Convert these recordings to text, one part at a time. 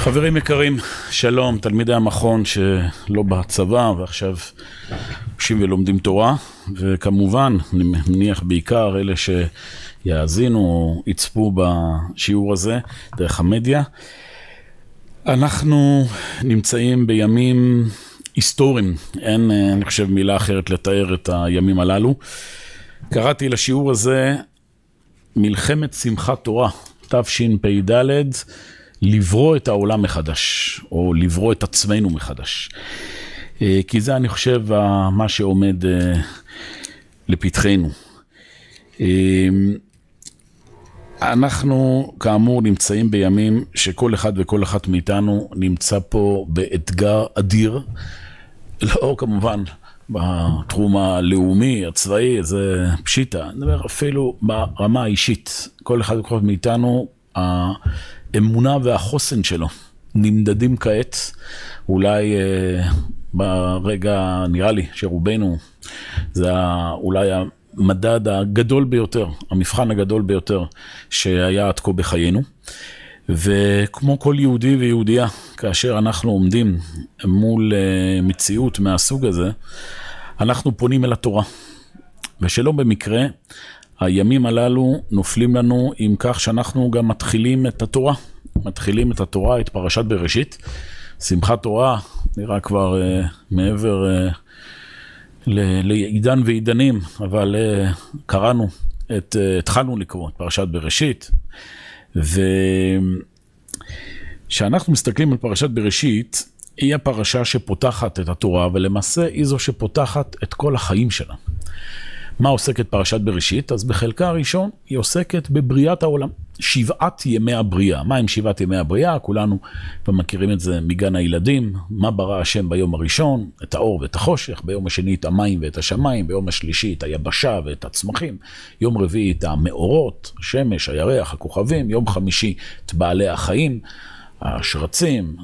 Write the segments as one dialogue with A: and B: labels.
A: חברים יקרים, שלום, תלמידי המכון שלא בצבא ועכשיו יושבים ולומדים תורה, וכמובן, אני מניח בעיקר אלה שיאזינו או יצפו בשיעור הזה דרך המדיה. אנחנו נמצאים בימים היסטוריים, אין, אני חושב, מילה אחרת לתאר את הימים הללו. קראתי לשיעור הזה מלחמת שמחת תורה, תשפ"ד. לברוא את העולם מחדש, או לברוא את עצמנו מחדש. אה, כי זה, אני חושב, מה שעומד אה, לפתחנו. אה, אנחנו, כאמור, נמצאים בימים שכל אחד וכל אחת מאיתנו נמצא פה באתגר אדיר. לא, כמובן, בתחום הלאומי, הצבאי, זה פשיטה. אני מדבר אפילו ברמה האישית. כל אחד וכל אחד מאיתנו, האמונה והחוסן שלו נמדדים כעת, אולי אה, ברגע, נראה לי, שרובנו, זה אולי המדד הגדול ביותר, המבחן הגדול ביותר שהיה עד כה בחיינו. וכמו כל יהודי ויהודייה, כאשר אנחנו עומדים מול אה, מציאות מהסוג הזה, אנחנו פונים אל התורה. ושלא במקרה, הימים הללו נופלים לנו עם כך שאנחנו גם מתחילים את התורה. מתחילים את התורה, את פרשת בראשית. שמחת תורה נראה כבר uh, מעבר uh, לעידן ועידנים, אבל uh, קראנו, את, uh, התחלנו לקרוא את פרשת בראשית. וכשאנחנו מסתכלים על פרשת בראשית, היא הפרשה שפותחת את התורה, ולמעשה היא זו שפותחת את כל החיים שלה. מה עוסקת פרשת בראשית? אז בחלקה הראשון היא עוסקת בבריאת העולם. שבעת ימי הבריאה. מה הם שבעת ימי הבריאה? כולנו כבר מכירים את זה מגן הילדים. מה ברא השם ביום הראשון? את האור ואת החושך, ביום השני את המים ואת השמיים, ביום השלישי את היבשה ואת הצמחים, יום רביעי את המאורות, השמש, הירח, הכוכבים, יום חמישי את בעלי החיים, השרצים,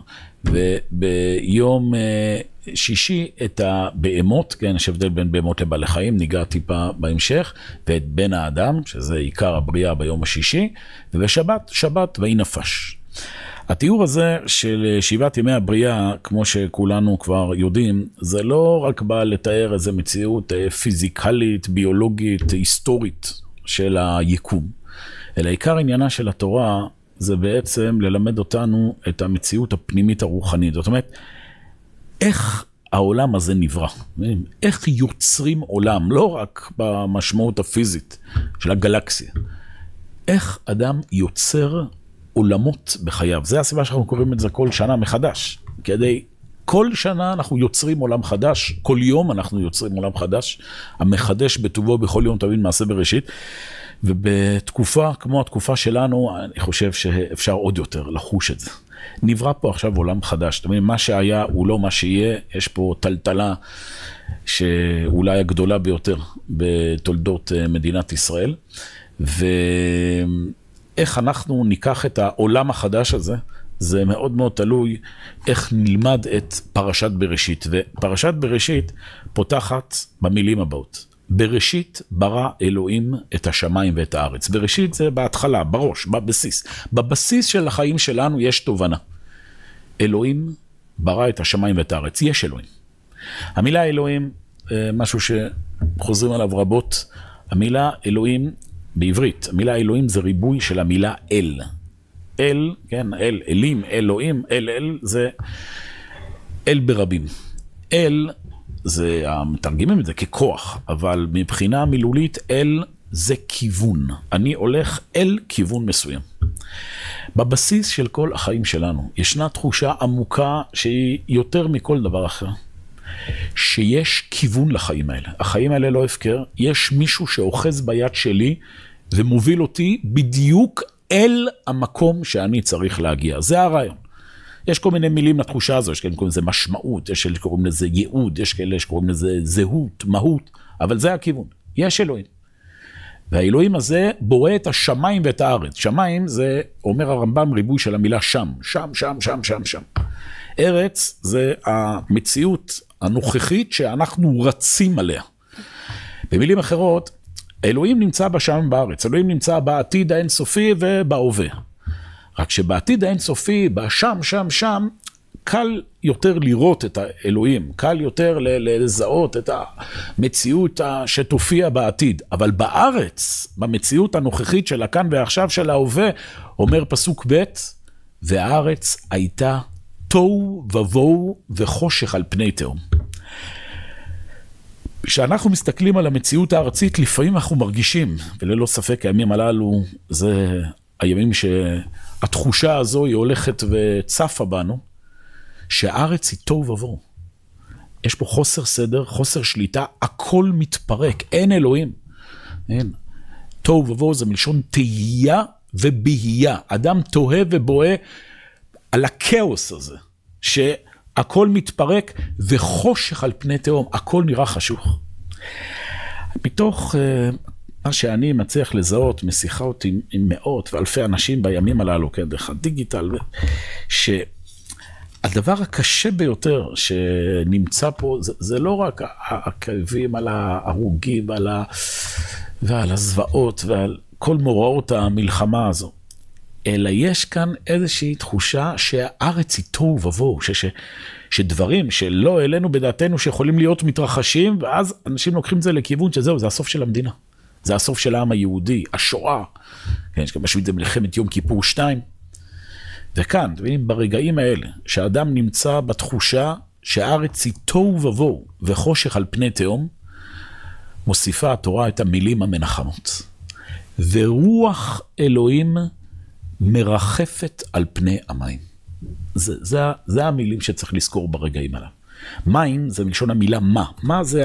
A: וביום אה, שישי את הבהמות, כן, יש הבדל בין בהמות לבעלי חיים, ניגע טיפה בהמשך, ואת בן האדם, שזה עיקר הבריאה ביום השישי, ובשבת, שבת ויהי נפש. התיאור הזה של שבעת ימי הבריאה, כמו שכולנו כבר יודעים, זה לא רק בא לתאר איזו מציאות אה, פיזיקלית, ביולוגית, היסטורית של היקום, אלא עיקר עניינה של התורה זה בעצם ללמד אותנו את המציאות הפנימית הרוחנית. זאת אומרת, איך העולם הזה נברא, איך יוצרים עולם, לא רק במשמעות הפיזית של הגלקסיה, איך אדם יוצר עולמות בחייו. זה הסיבה שאנחנו קוראים את זה כל שנה מחדש, כדי... כל שנה אנחנו יוצרים עולם חדש, כל יום אנחנו יוצרים עולם חדש, המחדש בטובו בכל יום תבין מעשה בראשית. ובתקופה כמו התקופה שלנו, אני חושב שאפשר עוד יותר לחוש את זה. נברא פה עכשיו עולם חדש. זאת אומרת, מה שהיה הוא לא מה שיהיה, יש פה טלטלה שאולי הגדולה ביותר בתולדות אה, מדינת ישראל. ואיך אנחנו ניקח את העולם החדש הזה, זה מאוד מאוד תלוי איך נלמד את פרשת בראשית. ופרשת בראשית פותחת במילים הבאות. בראשית ברא אלוהים את השמיים ואת הארץ. בראשית זה בהתחלה, בראש, בבסיס. בבסיס של החיים שלנו יש תובנה. אלוהים ברא את השמיים ואת הארץ, יש אלוהים. המילה אלוהים, אה, משהו שחוזרים עליו רבות, המילה אלוהים בעברית, המילה אלוהים זה ריבוי של המילה אל. אל, כן, אל, אלים, אלוהים, אל, אל, זה אל ברבים. אל זה, מתרגמים את זה ככוח, אבל מבחינה מילולית אל זה כיוון. אני הולך אל כיוון מסוים. בבסיס של כל החיים שלנו ישנה תחושה עמוקה שהיא יותר מכל דבר אחר. שיש כיוון לחיים האלה. החיים האלה לא הפקר, יש מישהו שאוחז ביד שלי ומוביל אותי בדיוק אל המקום שאני צריך להגיע. זה הרעיון. יש כל מיני מילים לתחושה הזו, יש כאלה שקוראים לזה משמעות, יש כאלה שקוראים לזה ייעוד, יש כאלה שקוראים לזה זהות, מהות, אבל זה הכיוון, יש אלוהים. והאלוהים הזה בורא את השמיים ואת הארץ. שמיים זה, אומר הרמב"ם, ריבוי של המילה שם, שם, שם, שם, שם, שם. ארץ זה המציאות הנוכחית שאנחנו רצים עליה. במילים אחרות, אלוהים נמצא בשם בארץ, אלוהים נמצא בעתיד האינסופי ובהווה. רק שבעתיד האינסופי, בשם, שם, שם, קל יותר לראות את האלוהים, קל יותר לזהות את המציאות שתופיע בעתיד. אבל בארץ, במציאות הנוכחית של הכאן ועכשיו של ההווה, אומר פסוק ב', והארץ הייתה תוהו ובוהו וחושך על פני תהום. כשאנחנו מסתכלים על המציאות הארצית, לפעמים אנחנו מרגישים, וללא ספק הימים הללו, זה הימים שהתחושה הזו היא הולכת וצפה בנו, שהארץ היא תוהו ובוהו. יש פה חוסר סדר, חוסר שליטה, הכל מתפרק, אין אלוהים. אין. תוהו ובוהו זה מלשון תהייה ובהייה. אדם תוהה ובוהה על הכאוס הזה, שהכל מתפרק וחושך על פני תהום, הכל נראה חשוך. מתוך uh, מה שאני מצליח לזהות משיחות עם, עם מאות ואלפי אנשים בימים הללו, כן, דרך הדיגיטל, ש... הדבר הקשה ביותר שנמצא פה, זה, זה לא רק הכאבים על ההרוגים ועל, ה, ועל הזוועות ועל כל מוראות המלחמה הזו, אלא יש כאן איזושהי תחושה שהארץ היא תוהו ובוהו, ש, ש, שדברים שלא העלינו בדעתנו שיכולים להיות מתרחשים, ואז אנשים לוקחים את זה לכיוון שזהו, זה הסוף של המדינה. זה הסוף של העם היהודי, השואה. כן, יש גם משהו את זה מלחמת יום כיפור 2. וכאן, אתם מבינים, ברגעים האלה, שאדם נמצא בתחושה שהארץ היא תוהו ובוהו וחושך על פני תהום, מוסיפה התורה את המילים המנחמות. ורוח אלוהים מרחפת על פני המים. זה, זה, זה המילים שצריך לזכור ברגעים האלה. מים זה מלשון המילה מה. מה זה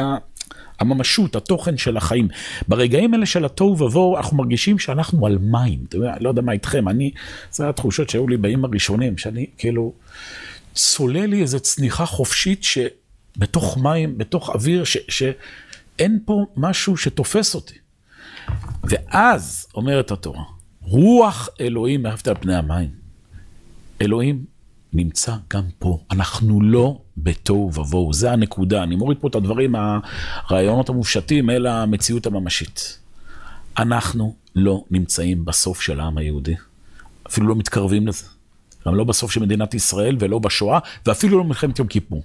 A: הממשות, התוכן של החיים. ברגעים האלה של התוהו ובוהו, אנחנו מרגישים שאנחנו על מים. אתה יודע, לא יודע מה איתכם, אני, זה התחושות שהיו לי בימים הראשונים, שאני כאילו, צולל לי איזו צניחה חופשית שבתוך מים, בתוך אוויר, ש, שאין פה משהו שתופס אותי. ואז, אומרת התורה, רוח אלוהים מרחפת על פני המים. אלוהים נמצא גם פה. אנחנו לא בתוהו ובוהו, זה הנקודה. אני מוריד פה את הדברים, הרעיונות המופשטים, אל המציאות הממשית. אנחנו לא נמצאים בסוף של העם היהודי. אפילו לא מתקרבים לזה. גם לא בסוף של מדינת ישראל ולא בשואה, ואפילו לא במלחמת יום כיפור.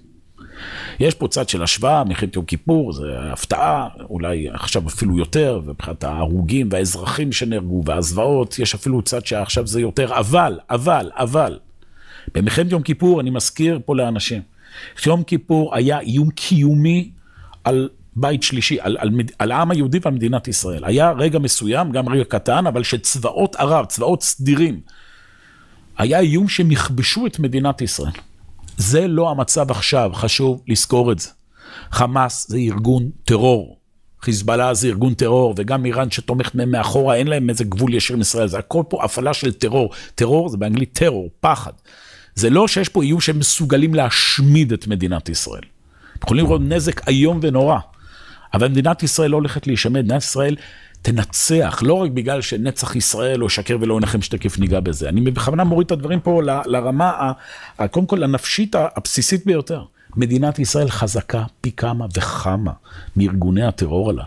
A: יש פה צד של השוואה, מלחמת יום כיפור, זה הפתעה, אולי עכשיו אפילו יותר, ומבחינת ההרוגים והאזרחים שנהרגו והזוועות, יש אפילו צד שעכשיו זה יותר, אבל, אבל, אבל, במלחמת יום כיפור, אני מזכיר פה לאנשים, יום כיפור היה איום קיומי על בית שלישי, על, על, על העם היהודי ועל מדינת ישראל. היה רגע מסוים, גם רגע קטן, אבל שצבאות ערב, צבאות סדירים, היה איום שהם יכבשו את מדינת ישראל. זה לא המצב עכשיו, חשוב לזכור את זה. חמאס זה ארגון טרור, חיזבאללה זה ארגון טרור, וגם איראן שתומכת מהם מאחורה, אין להם איזה גבול ישיר עם ישראל, זה הכל פה הפעלה של טרור. טרור זה באנגלית טרור, פחד. זה לא שיש פה איום שהם מסוגלים להשמיד את מדינת ישראל. יכולים לראות נזק איום ונורא, אבל מדינת ישראל לא הולכת להישמד, מדינת ישראל תנצח, לא רק בגלל שנצח ישראל או שקר ולא ינחם שתקף ניגע בזה. אני בכוונה מוריד את הדברים פה ל, לרמה, ה, קודם כל הנפשית הבסיסית ביותר. מדינת ישראל חזקה פי כמה וכמה מארגוני הטרור הללו.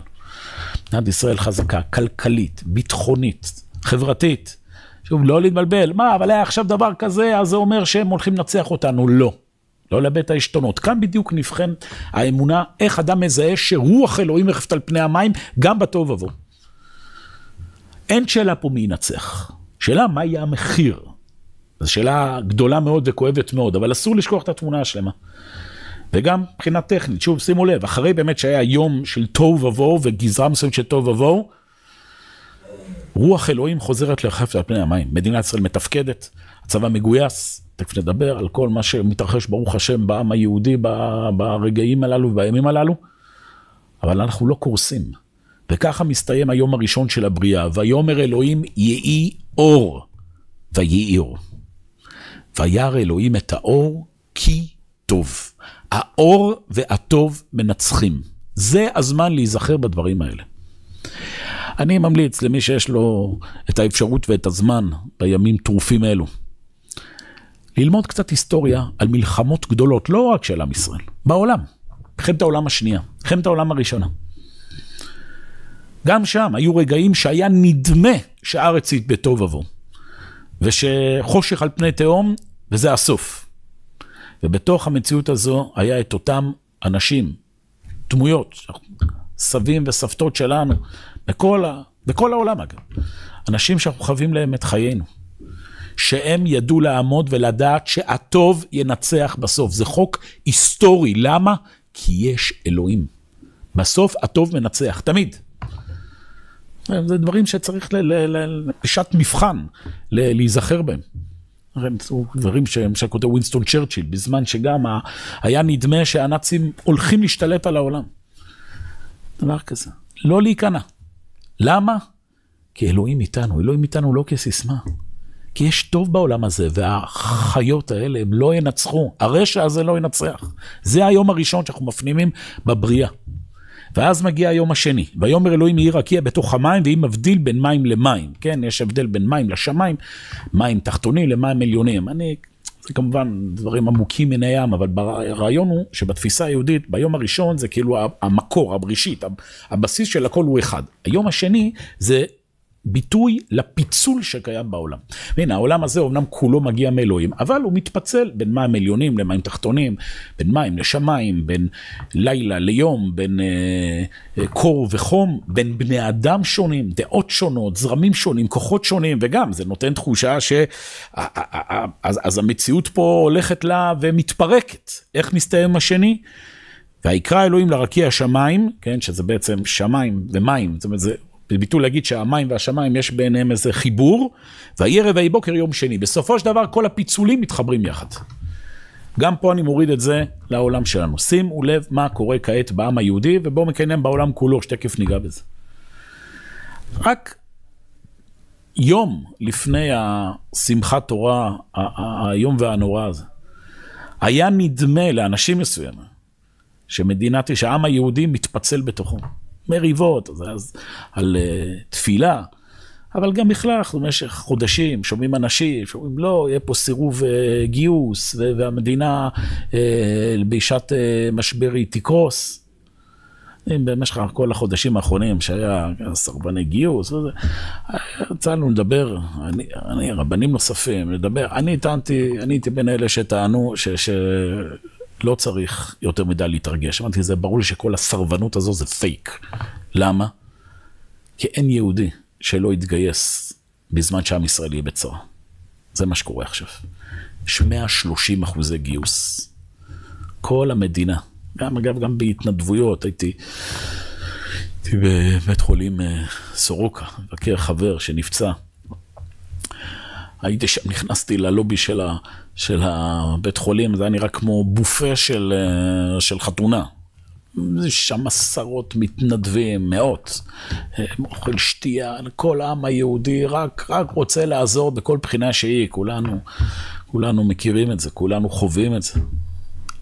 A: מדינת ישראל חזקה כלכלית, ביטחונית, חברתית. שוב, לא להתבלבל, מה, אבל היה עכשיו דבר כזה, אז זה אומר שהם הולכים לנצח אותנו. לא. לא לאבד את העשתונות. כאן בדיוק נבחן האמונה, איך אדם מזהה שרוח אלוהים מרחפת על פני המים, גם בתוהו ובוהו. אין שאלה פה מי ינצח. שאלה מה יהיה המחיר. זו שאלה גדולה מאוד וכואבת מאוד, אבל אסור לשכוח את התמונה השלמה. וגם מבחינה טכנית, שוב, שימו לב, אחרי באמת שהיה יום של תוהו ובוהו וגזרה מסוימת של תוהו ובוהו, רוח אלוהים חוזרת לרחפת על פני המים. מדינת ישראל מתפקדת, הצבא מגויס, תכף נדבר על כל מה שמתרחש, ברוך השם, בעם היהודי ברגעים הללו ובימים הללו, אבל אנחנו לא קורסים. וככה מסתיים היום הראשון של הבריאה, ויאמר אלוהים יהי אור, ויהי אור. וירא אלוהים את האור כי טוב. האור והטוב מנצחים. זה הזמן להיזכר בדברים האלה. אני ממליץ למי שיש לו את האפשרות ואת הזמן בימים טרופים אלו, ללמוד קצת היסטוריה על מלחמות גדולות, לא רק של עם ישראל, בעולם. מלחמת העולם השנייה, מלחמת העולם הראשונה. גם שם היו רגעים שהיה נדמה שהארץ היא בתוהו ובוהו. ושחושך על פני תהום, וזה הסוף. ובתוך המציאות הזו היה את אותם אנשים, דמויות, סבים וסבתות שלנו, בכל, ה... בכל העולם אגב, אנשים שאנחנו חווים להם את חיינו. שהם ידעו לעמוד ולדעת שהטוב ינצח בסוף. זה חוק היסטורי. למה? כי יש אלוהים. בסוף הטוב מנצח, תמיד. זה דברים שצריך בשעת מבחן להיזכר בהם. דברים שמשל כותב ווינסטון צ'רצ'יל, בזמן שגם היה נדמה שהנאצים הולכים להשתלט על העולם. דבר כזה. לא להיכנע. למה? כי אלוהים איתנו. אלוהים איתנו לא כסיסמה. כי יש טוב בעולם הזה, והחיות האלה הם לא ינצחו, הרשע הזה לא ינצח. זה היום הראשון שאנחנו מפנימים בבריאה. ואז מגיע היום השני, ויאמר אלוהים יהי רקיע בתוך המים, והיא מבדיל בין מים למים. כן, יש הבדל בין מים לשמיים, מים תחתונים למים עליונים. אני, כמובן דברים עמוקים מן הים, אבל הרעיון הוא שבתפיסה היהודית, ביום הראשון זה כאילו המקור, הבראשית, הבסיס של הכל הוא אחד. היום השני זה ביטוי לפיצול שקיים בעולם. והנה, העולם הזה אומנם כולו מגיע מאלוהים, אבל הוא מתפצל בין מים עליונים למים תחתונים, בין מים לשמיים, בין לילה ליום, בין אה, אה, קור וחום, בין בני אדם שונים, דעות שונות, זרמים שונים, כוחות שונים, וגם זה נותן תחושה ש... אז, אז המציאות פה הולכת לה ומתפרקת. איך מסתיים השני? ויקרא אלוהים לרקיע השמיים, כן, שזה בעצם שמיים ומים, זאת אומרת, זה בביטול להגיד שהמים והשמיים יש ביניהם איזה חיבור, ויהי רבעי בוקר יום שני. בסופו של דבר כל הפיצולים מתחברים יחד. גם פה אני מוריד את זה לעולם שלנו. שימו לב מה קורה כעת בעם היהודי, ובואו מקיים בעולם כולו, שתכף ניגע בזה. רק יום לפני השמחת תורה, היום והנורא הזה, היה נדמה לאנשים מסוימים שמדינת, שהעם היהודי מתפצל בתוכו. מריבות, אז, אז על uh, תפילה. אבל גם בכלל, אנחנו במשך חודשים שומעים אנשים שאומרים, לא, יהיה פה סירוב uh, גיוס, והמדינה uh, בשעת uh, משבר היא תקרוס. במשך כל החודשים האחרונים שהיה סרבני גיוס, וזה, יצא לנו לדבר, אני, אני, רבנים נוספים, לדבר, אני טענתי, אני הייתי בין אלה שטענו ש, לא צריך יותר מדי להתרגש. אמרתי, זה ברור לי שכל הסרבנות הזו זה פייק. למה? כי אין יהודי שלא יתגייס בזמן שעם ישראל יהיה בצרה. זה מה שקורה עכשיו. יש 130 אחוזי גיוס. כל המדינה, גם אגב, גם בהתנדבויות, הייתי, הייתי בבית חולים אה, סורוקה, מבקר חבר שנפצע. הייתי שם, נכנסתי ללובי של, ה, של הבית חולים, זה היה נראה כמו בופה של, אה, של חתונה. שם עשרות מתנדבים, מאות, אה, אוכל שתייה, כל העם היהודי רק, רק רוצה לעזור בכל בחינה שהיא, כולנו, כולנו מכירים את זה, כולנו חווים את זה.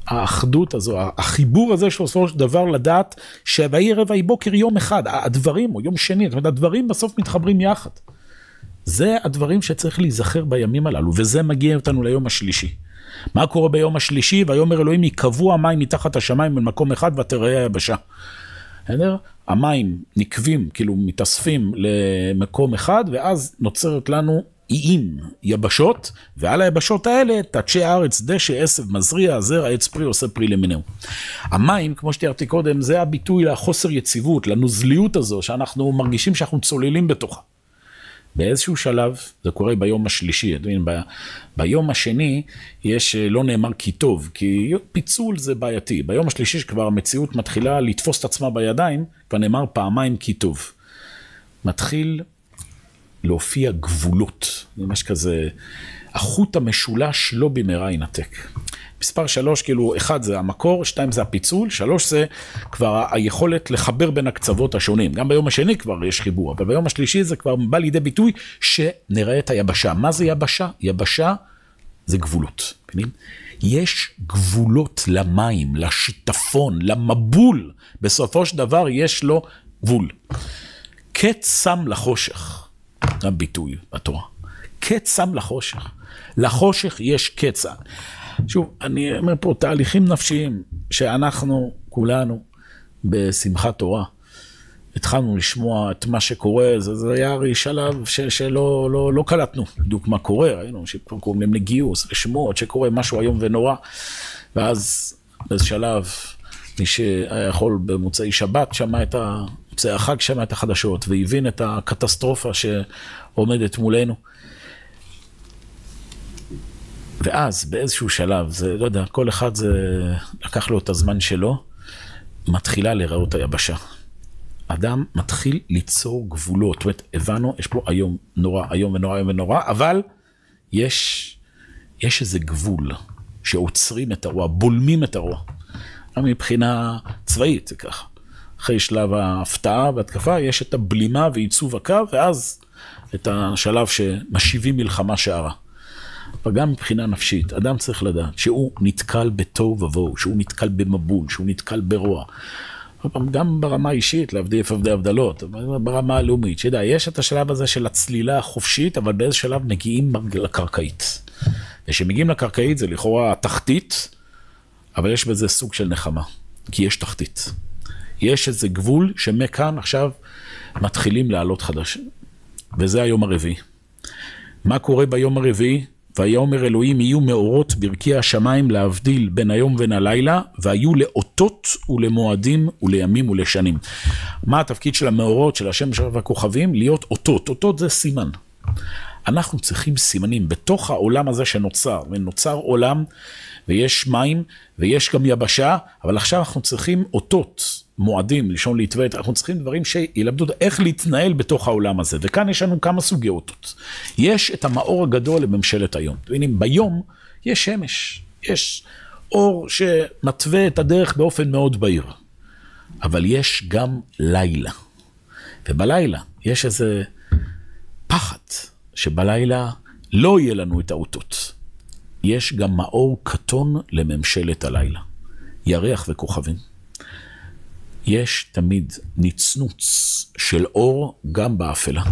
A: האחדות הזו, החיבור הזה שבסופו של דבר לדעת שויהי רבעי בוקר יום אחד, הדברים, או יום שני, זאת אומרת, הדברים בסוף מתחברים יחד. זה הדברים שצריך להיזכר בימים הללו, וזה מגיע אותנו ליום השלישי. מה קורה ביום השלישי? ויאמר אלוהים יקבעו המים מתחת השמיים במקום אחד ותראה היבשה. בסדר? המים נקבים, כאילו מתאספים למקום אחד, ואז נוצרת לנו איים, יבשות, ועל היבשות האלה תדשי הארץ, דשא, עשב, מזריע, זרע, עץ פרי, עושה פרי למיניהו. המים, כמו שתיארתי קודם, זה הביטוי לחוסר יציבות, לנוזליות הזו, שאנחנו מרגישים שאנחנו צוללים בתוכה. באיזשהו שלב, זה קורה ביום השלישי, אתה מבין, ב, ביום השני יש, אה, לא נאמר כי טוב, כי פיצול זה בעייתי. ביום השלישי שכבר המציאות מתחילה לתפוס את עצמה בידיים, כבר נאמר פעמיים כי טוב. מתחיל להופיע גבולות, ממש כזה, החוט המשולש לא במהרה ינתק. מספר שלוש, כאילו, אחד זה המקור, שתיים זה הפיצול, שלוש זה כבר היכולת לחבר בין הקצוות השונים. גם ביום השני כבר יש חיבור, אבל ביום השלישי זה כבר בא לידי ביטוי שנראה את היבשה. מה זה יבשה? יבשה זה גבולות, מבינים? יש גבולות למים, לשיטפון, למבול. בסופו של דבר יש לו גבול. קץ שם לחושך, גם ביטוי בתורה. קץ שם לחושך. לחושך יש קץ. שוב, אני אומר פה תהליכים נפשיים שאנחנו, כולנו, בשמחת תורה, התחלנו לשמוע את מה שקורה, זה, זה היה הרי שלב ש, שלא לא, לא קלטנו בדיוק מה קורה, ראינו שכבר קוראים להם לגיוס, לשמועות שקורה משהו איום ונורא, ואז באיזה שלב, מי שהיה יכול במוצאי שבת שמע את ה... מוצאי החג שמע את החדשות והבין את הקטסטרופה שעומדת מולנו. ואז באיזשהו שלב, זה, לא יודע, כל אחד זה, לקח לו את הזמן שלו, מתחילה להיראות היבשה. אדם מתחיל ליצור גבולות. זאת אומרת, הבנו, יש פה היום נורא, היום ונורא, היום ונורא, אבל יש, יש איזה גבול שעוצרים את הרוע, בולמים את הרוע. גם מבחינה צבאית זה ככה. אחרי שלב ההפתעה והתקפה, יש את הבלימה ועיצוב הקו, ואז את השלב שמשיבים מלחמה שערה. גם מבחינה נפשית, אדם צריך לדעת שהוא נתקל בתוהו ובוהו, שהוא נתקל במבול, שהוא נתקל ברוע. גם ברמה האישית, להבדיל איפה עבדי הבדלות, ברמה הלאומית, שידע, יש את השלב הזה של הצלילה החופשית, אבל באיזה שלב מגיעים לקרקעית. וכשמגיעים לקרקעית זה לכאורה התחתית, אבל יש בזה סוג של נחמה, כי יש תחתית. יש איזה גבול שמכאן עכשיו מתחילים לעלות חדשים, וזה היום הרביעי. מה קורה ביום הרביעי? ויאמר אלוהים יהיו מאורות ברכי השמיים להבדיל בין היום ובין הלילה, והיו לאותות ולמועדים ולימים ולשנים. מה התפקיד של המאורות, של השם של הכוכבים? להיות אותות. אותות זה סימן. אנחנו צריכים סימנים בתוך העולם הזה שנוצר, ונוצר עולם ויש מים ויש גם יבשה, אבל עכשיו אנחנו צריכים אותות. מועדים, לישון להתוות, אנחנו צריכים דברים שילמדו איך להתנהל בתוך העולם הזה. וכאן יש לנו כמה סוגי אותות. יש את המאור הגדול לממשלת היום. אתם מבינים, ביום יש שמש, יש אור שמתווה את הדרך באופן מאוד בהיר. אבל יש גם לילה. ובלילה יש איזה פחד, שבלילה לא יהיה לנו את האותות. יש גם מאור קטון לממשלת הלילה. ירח וכוכבים. יש תמיד נצנוץ של אור גם באפלה.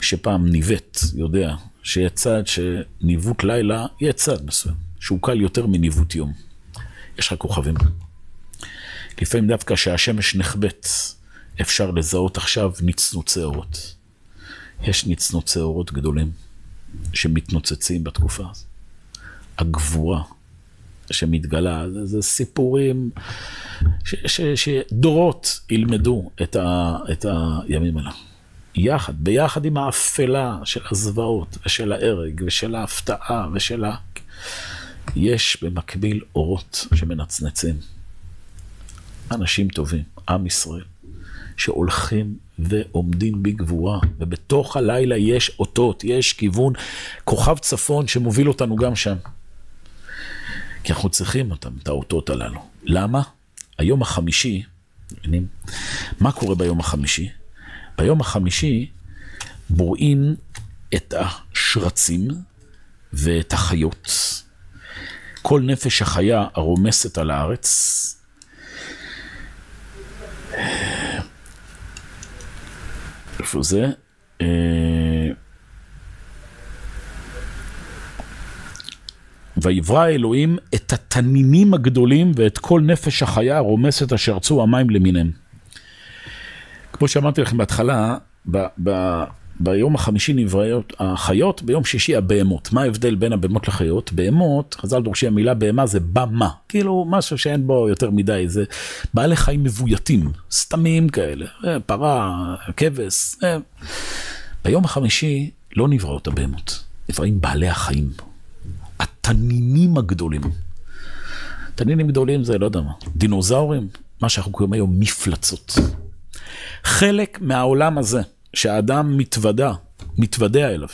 A: שפעם ניווט יודע שיהיה צד שניווט לילה יהיה צד מסוים, שהוא קל יותר מניווט יום. יש לך כוכבים. לפעמים דווקא כשהשמש נחבאת, אפשר לזהות עכשיו נצנוצי אורות. יש נצנוצי אורות גדולים שמתנוצצים בתקופה הזאת. הגבורה שמתגלה, זה, זה סיפורים ש, ש, שדורות ילמדו את, ה, את הימים האלה. יחד, ביחד עם האפלה של הזוועות ושל ההרג ושל ההפתעה ושל ה... יש במקביל אורות שמנצנצים. אנשים טובים, עם ישראל, שהולכים ועומדים בגבורה, ובתוך הלילה יש אותות, יש כיוון, כוכב צפון שמוביל אותנו גם שם. כי אנחנו צריכים אותם, את האותות הללו. למה? היום החמישי, מבינים? מה קורה ביום החמישי? ביום החמישי בוראים את השרצים ואת החיות. כל נפש החיה הרומסת על הארץ, איפה זה? ויברא אלוהים את התנינים הגדולים ואת כל נפש החיה הרומסת אשר ארצו המים למיניהם. כמו שאמרתי לכם בהתחלה, ב, ב, ביום החמישי נבראות החיות, ביום שישי הבהמות. מה ההבדל בין הבהמות לחיות? בהמות, חז"ל דורשים המילה בהמה זה במה, כאילו משהו שאין בו יותר מדי, זה בעלי חיים מבויתים, סתמים כאלה, אה, פרה, כבש. אה. ביום החמישי לא נבראות הבהמות, נבראים בעלי החיים. התנינים הגדולים. תנינים גדולים זה לא יודע מה, דינוזאורים, מה שאנחנו קוראים היום מפלצות. חלק מהעולם הזה שהאדם מתוודה, מתוודע אליו,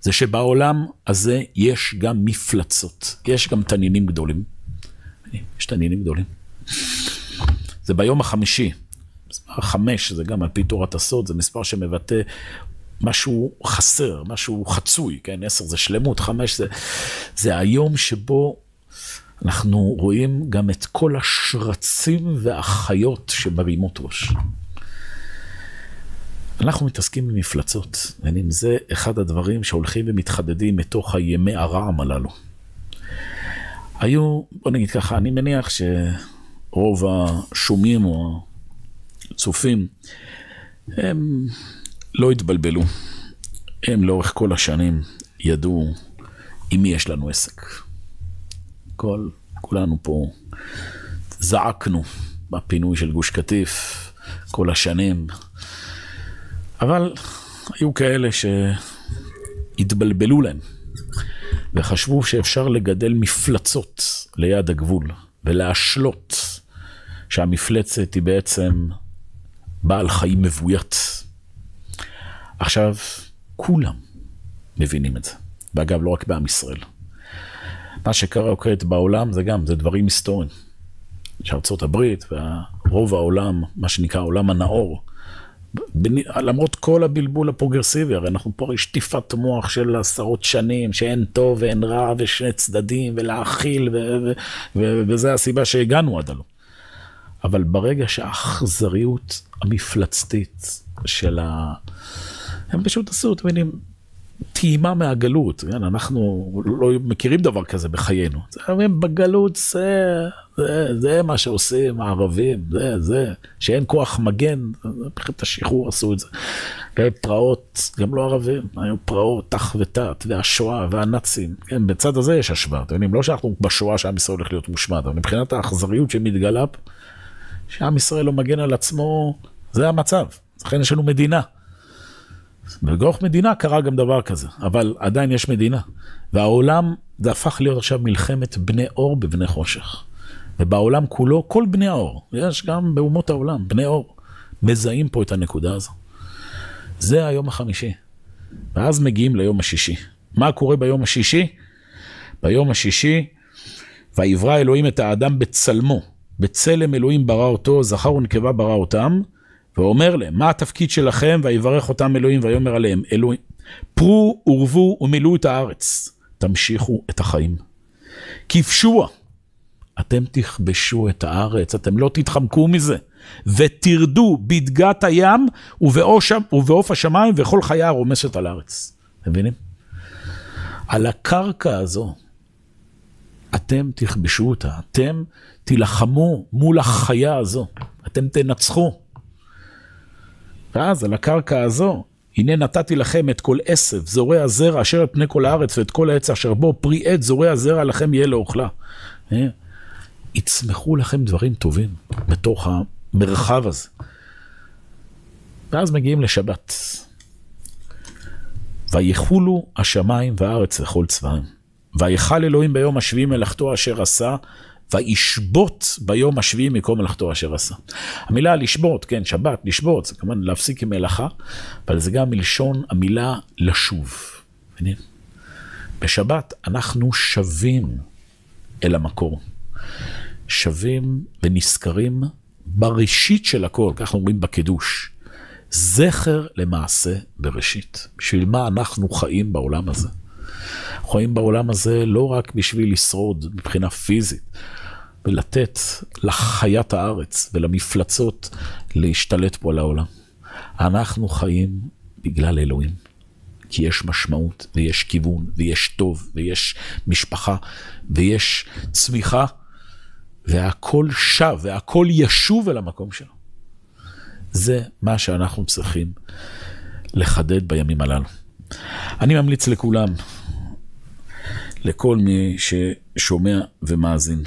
A: זה שבעולם הזה יש גם מפלצות, יש גם תנינים גדולים. יש תנינים גדולים. זה ביום החמישי. מספר חמש, זה גם על פי תורת הסוד, זה מספר שמבטא משהו חסר, משהו חצוי, כן? עשר זה שלמות, חמש זה, זה היום שבו אנחנו רואים גם את כל השרצים והחיות שמרימות ראש. אנחנו מתעסקים עם מפלצות, ואם זה אחד הדברים שהולכים ומתחדדים מתוך הימי הרעם הללו. היו, בוא נגיד ככה, אני מניח שרוב השומעים או צופים, הם לא התבלבלו. הם לאורך כל השנים ידעו עם מי יש לנו עסק. כל, כולנו פה זעקנו בפינוי של גוש קטיף כל השנים, אבל היו כאלה שהתבלבלו להם וחשבו שאפשר לגדל מפלצות ליד הגבול ולהשלות שהמפלצת היא בעצם בעל חיים מבוית. עכשיו, כולם מבינים את זה. ואגב, לא רק בעם ישראל. מה שקרה כעת בעולם זה גם, זה דברים היסטוריים. שארצות הברית ורוב העולם, מה שנקרא העולם הנאור, למרות כל הבלבול הפרוגרסיבי, הרי אנחנו פה שטיפת מוח של עשרות שנים, שאין טוב ואין רע ושני צדדים, ולהכיל, וזה הסיבה שהגענו עד הלום. אבל ברגע שהאכזריות המפלצתית של ה... הם פשוט עשו, אתם מבינים, טעימה מהגלות, כן? אנחנו לא מכירים דבר כזה בחיינו. הם בגלות זה, זה, זה מה שעושים הערבים, זה, זה, שאין כוח מגן, מבחינת השחרור עשו את זה. פרעות, גם לא ערבים, היו פרעות תח ותת, והשואה והנאצים, כן, בצד הזה יש השוואה, אתם יודעים, לא שאנחנו בשואה שעם ישראל הולך להיות מושמד, אבל מבחינת האכזריות שמתגלה שעם ישראל לא מגן על עצמו, זה המצב, לכן יש לנו מדינה. בגוח מדינה קרה גם דבר כזה, אבל עדיין יש מדינה. והעולם, זה הפך להיות עכשיו מלחמת בני אור בבני חושך. ובעולם כולו, כל בני האור, יש גם באומות העולם, בני אור, מזהים פה את הנקודה הזו. זה היום החמישי. ואז מגיעים ליום השישי. מה קורה ביום השישי? ביום השישי, ויברא אלוהים את האדם בצלמו, בצלם אלוהים ברא אותו, זכר ונקבה ברא אותם, ואומר להם, מה התפקיד שלכם? ויברך אותם אלוהים ויאמר עליהם, אלוהים, פרו ורבו ומילאו את הארץ, תמשיכו את החיים. כבשוה, אתם תכבשו את הארץ, אתם לא תתחמקו מזה. ותרדו בדגת הים ובעוף השמיים וכל חיה הרומסת על הארץ. אתם מבינים? על הקרקע הזו, אתם תכבשו אותה, אתם תילחמו מול החיה הזו, אתם תנצחו. ואז על הקרקע הזו, הנה נתתי לכם את כל עשב, זורע זרע אשר על פני כל הארץ, ואת כל העץ אשר בו פרי עט זורע זרע לכם יהיה לאוכלה. אה? יצמחו לכם דברים טובים בתוך המרחב הזה. ואז מגיעים לשבת. ויחולו השמיים והארץ לכל צבאם. ויכל אלוהים ביום השביעי מלאכתו אשר עשה, וישבות ביום השביעי מקום מלאכתו אשר עשה. המילה לשבות, כן, שבת, לשבות, זה כמובן להפסיק עם מלאכה, אבל זה גם מלשון המילה לשוב. מבינים? בשבת אנחנו שבים אל המקור. שבים ונזכרים בראשית של הכל, כך אומרים בקידוש. זכר למעשה בראשית. בשביל מה אנחנו חיים בעולם הזה? חיים בעולם הזה לא רק בשביל לשרוד מבחינה פיזית, ולתת לחיית הארץ ולמפלצות להשתלט פה על העולם. אנחנו חיים בגלל אלוהים. כי יש משמעות, ויש כיוון, ויש טוב, ויש משפחה, ויש צמיחה, והכל שב, והכל ישוב אל המקום שלו. זה מה שאנחנו צריכים לחדד בימים הללו. אני ממליץ לכולם, לכל מי ששומע ומאזין,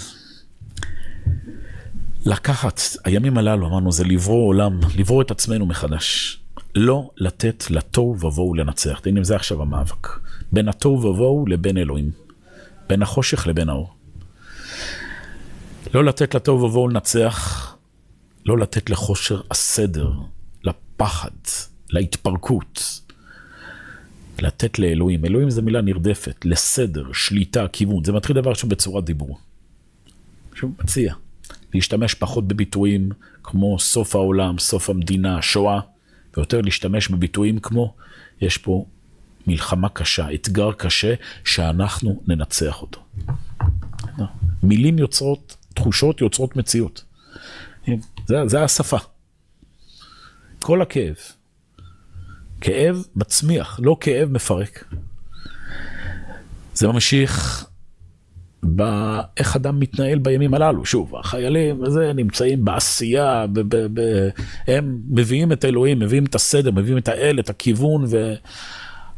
A: לקחת, הימים הללו, אמרנו, זה לברוא עולם, לברוא את עצמנו מחדש. לא לתת לתוהו ובוהו לנצח. הנה, זה עכשיו המאבק. בין התוהו ובוהו לבין אלוהים. בין החושך לבין האור. לא לתת לתוהו ובוהו לנצח, לא לתת לחושר הסדר, לפחד, להתפרקות. לתת לאלוהים. אלוהים זה מילה נרדפת, לסדר, שליטה, כיוון. זה מתחיל דבר ראשון בצורת דיבור. שהוא מציע. להשתמש פחות בביטויים כמו סוף העולם, סוף המדינה, שואה, ויותר להשתמש בביטויים כמו יש פה מלחמה קשה, אתגר קשה, שאנחנו ננצח אותו. מילים יוצרות, תחושות יוצרות מציאות. זה, זה השפה. כל הכאב. כאב מצמיח, לא כאב מפרק. זה ממשיך באיך אדם מתנהל בימים הללו. שוב, החיילים וזה נמצאים בעשייה, ב- ב- ב- הם מביאים את אלוהים, מביאים את הסדר, מביאים את האל, את הכיוון, ו...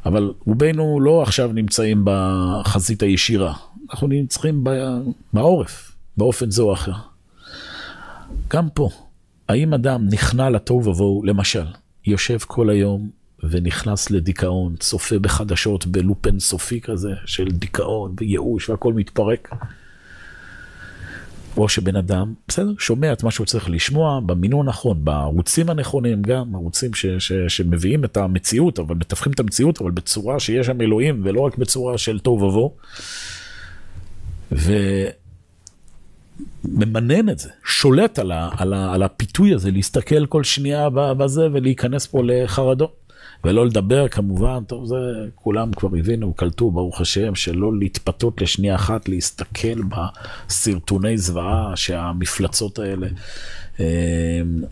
A: אבל רובנו לא עכשיו נמצאים בחזית הישירה, אנחנו נמצאים בעורף, באופן זה או אחר. גם פה, האם אדם נכנע לתוהו ובוהו, למשל, יושב כל היום ונכנס לדיכאון, צופה בחדשות בלופ אינסופי כזה של דיכאון וייאוש והכל מתפרק. או שבן אדם, בסדר, שומע את מה שהוא צריך לשמוע במינון הנכון, בערוצים הנכונים גם, ערוצים ש, ש, שמביאים את המציאות, אבל מתווכים את המציאות, אבל בצורה שיש שם אלוהים, ולא רק בצורה של תוהו ובוהו. וממנן את זה, שולט על, ה, על, ה, על הפיתוי הזה, להסתכל כל שנייה בזה ולהיכנס פה לחרדות. ולא לדבר כמובן, טוב זה כולם כבר הבינו, קלטו ברוך השם, שלא להתפתות לשנייה אחת, להסתכל בסרטוני זוועה שהמפלצות האלה אה,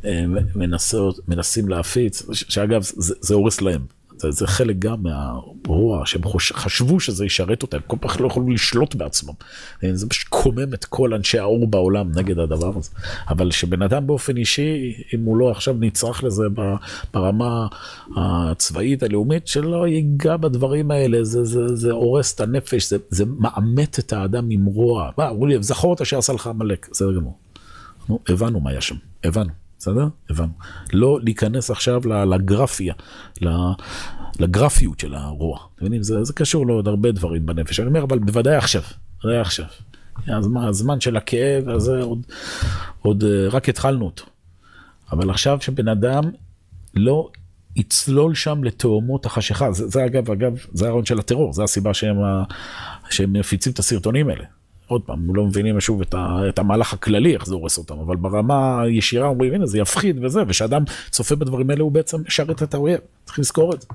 A: אה, מנסות, מנסים להפיץ, שאגב זה, זה הורס להם. זה, חלק גם מהרוע, שהם חשבו שזה ישרת אותם, כל כך לא יכולים לשלוט בעצמם. זה פשוט קומם את כל אנשי האור בעולם נגד הדבר הזה. אבל שבן אדם באופן אישי, אם הוא לא עכשיו נצרך לזה ברמה הצבאית הלאומית, שלא ייגע בדברים האלה, זה, זה, זה הורס את הנפש, זה, זה מעמת את האדם עם רוע. מה, אמרו לי, זכור את אשר עשה לך עמלק, בסדר גמור. הבנו מה היה שם, הבנו. בסדר? הבנו. לא להיכנס עכשיו לגרפיה, לגרפיות של הרוע. אתם מבינים? זה, זה קשור לעוד הרבה דברים בנפש. אני אומר, אבל בוודאי עכשיו, בוודאי עכשיו. הזמן, הזמן של הכאב הזה עוד, עוד אה, רק התחלנו אותו. אבל עכשיו שבן אדם לא יצלול שם לתאומות החשיכה, זה, זה אגב, אגב, זה הרעיון של הטרור, זה הסיבה שהם, שהם מפיצים את הסרטונים האלה. עוד פעם, לא מבינים שוב את, ה, את המהלך הכללי, איך זה הורס אותם, אבל ברמה הישירה אומרים, הנה, זה יפחיד וזה, ושאדם צופה בדברים האלה, הוא בעצם משרת את האויב, צריך לזכור את זה.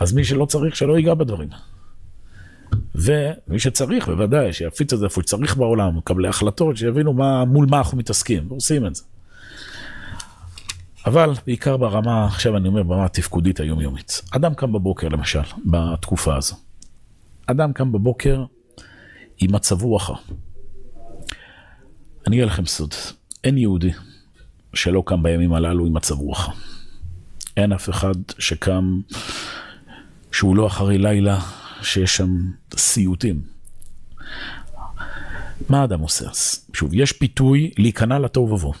A: אז מי שלא צריך, שלא ייגע בדברים. ומי שצריך, בוודאי, שיפיץ את זה איפה שצריך בעולם, מקבלי החלטות, שיבינו מה, מול מה אנחנו מתעסקים, ועושים את זה. אבל בעיקר ברמה, עכשיו אני אומר, ברמה התפקודית היומיומית. אדם קם בבוקר, למשל, בתקופה הזו. אדם קם בבוקר, עם מצב רוח. אני אגיד לכם סוד, אין יהודי שלא קם בימים הללו עם מצב רוח. אין אף אחד שקם, שהוא לא אחרי לילה, שיש שם סיוטים. מה האדם עושה אז? שוב, יש פיתוי להיכנע לתוהו ובוהו.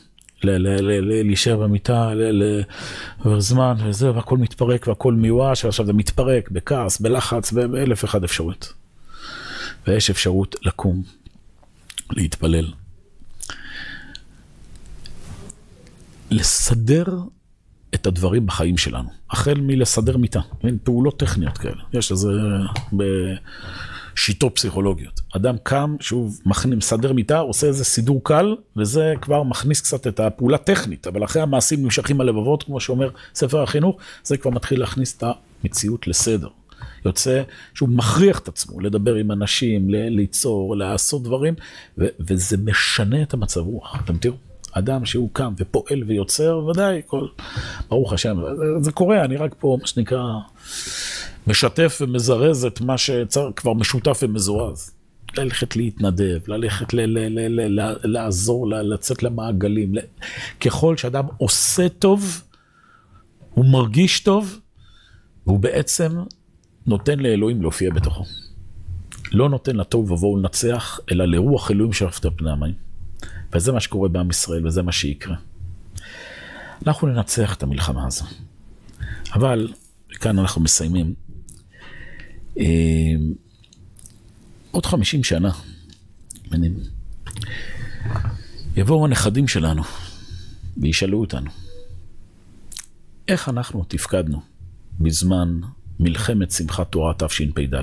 A: להישאר במיטה, זמן וזה, והכל מתפרק והכל מיואש, ועכשיו זה מתפרק בכעס, בלחץ, באלף אחד אפשרויות. ויש אפשרות לקום, להתפלל. לסדר את הדברים בחיים שלנו, החל מלסדר מיטה, מין פעולות טכניות כאלה, יש לזה בשיטות פסיכולוגיות. אדם קם, שוב, מסדר מיטה, עושה איזה סידור קל, וזה כבר מכניס קצת את הפעולה הטכנית, אבל אחרי המעשים נמשכים הלבבות, כמו שאומר ספר החינוך, זה כבר מתחיל להכניס את המציאות לסדר. יוצא שהוא מכריח את עצמו לדבר עם אנשים, ליצור, לעשות דברים, ו- וזה משנה את המצב רוח. אתם תראו, אדם שהוא קם ופועל ויוצר, ודאי, כל, ברוך השם, זה, זה קורה, אני רק פה, מה שנקרא, משתף ומזרז את מה שכבר משותף ומזורז. ללכת להתנדב, ללכת ל- ל- ל- ל- לעזור, לצאת למעגלים. ככל שאדם עושה טוב, הוא מרגיש טוב, והוא בעצם נותן לאלוהים להופיע בתוכו. לא נותן לתוהו ובוהו לנצח, אלא לרוח אלוהים שרפת פני המים. וזה מה שקורה בעם ישראל, וזה מה שיקרה. אנחנו ננצח את המלחמה הזו. אבל, כאן אנחנו מסיימים. אה, עוד 50 שנה, יבואו הנכדים שלנו וישאלו אותנו, איך אנחנו תפקדנו בזמן מלחמת שמחת תורה תשפ"ד.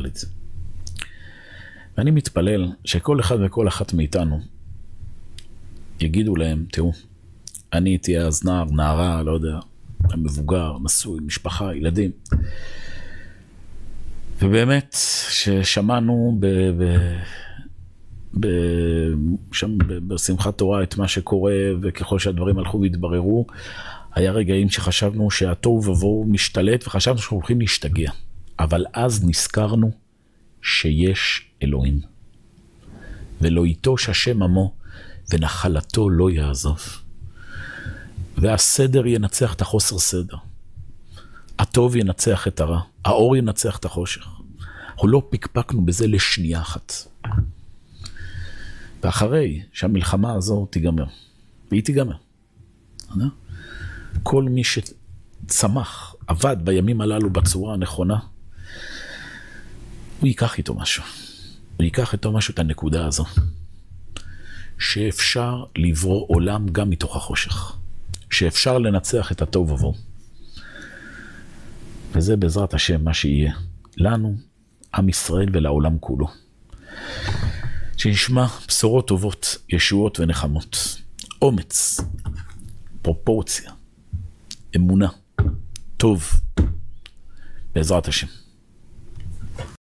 A: ואני מתפלל שכל אחד וכל אחת מאיתנו יגידו להם, תראו, אני הייתי אז נער, נערה, לא יודע, מבוגר, נשוי, משפחה, ילדים. ובאמת, ששמענו ב... ב... ב... שם בשמחת תורה את מה שקורה, וככל שהדברים הלכו והתבררו, היה רגעים שחשבנו שהתוהו ובוהו משתלט וחשבנו שאנחנו הולכים להשתגע. אבל אז נזכרנו שיש אלוהים. ולא ייטוש השם עמו, ונחלתו לא יעזוב. והסדר ינצח את החוסר סדר. הטוב ינצח את הרע, האור ינצח את החושך. אנחנו לא פקפקנו בזה לשנייה אחת. ואחרי שהמלחמה הזו תיגמר, והיא תיגמר, כל מי שצמח, עבד בימים הללו בצורה הנכונה, הוא ייקח איתו משהו. הוא ייקח איתו משהו את הנקודה הזו, שאפשר לברוא עולם גם מתוך החושך, שאפשר לנצח את התוהו ובוהו. וזה בעזרת השם מה שיהיה לנו, עם ישראל ולעולם כולו. שנשמע בשורות טובות, ישועות ונחמות, אומץ, פרופורציה, אמונה, טוב, בעזרת השם.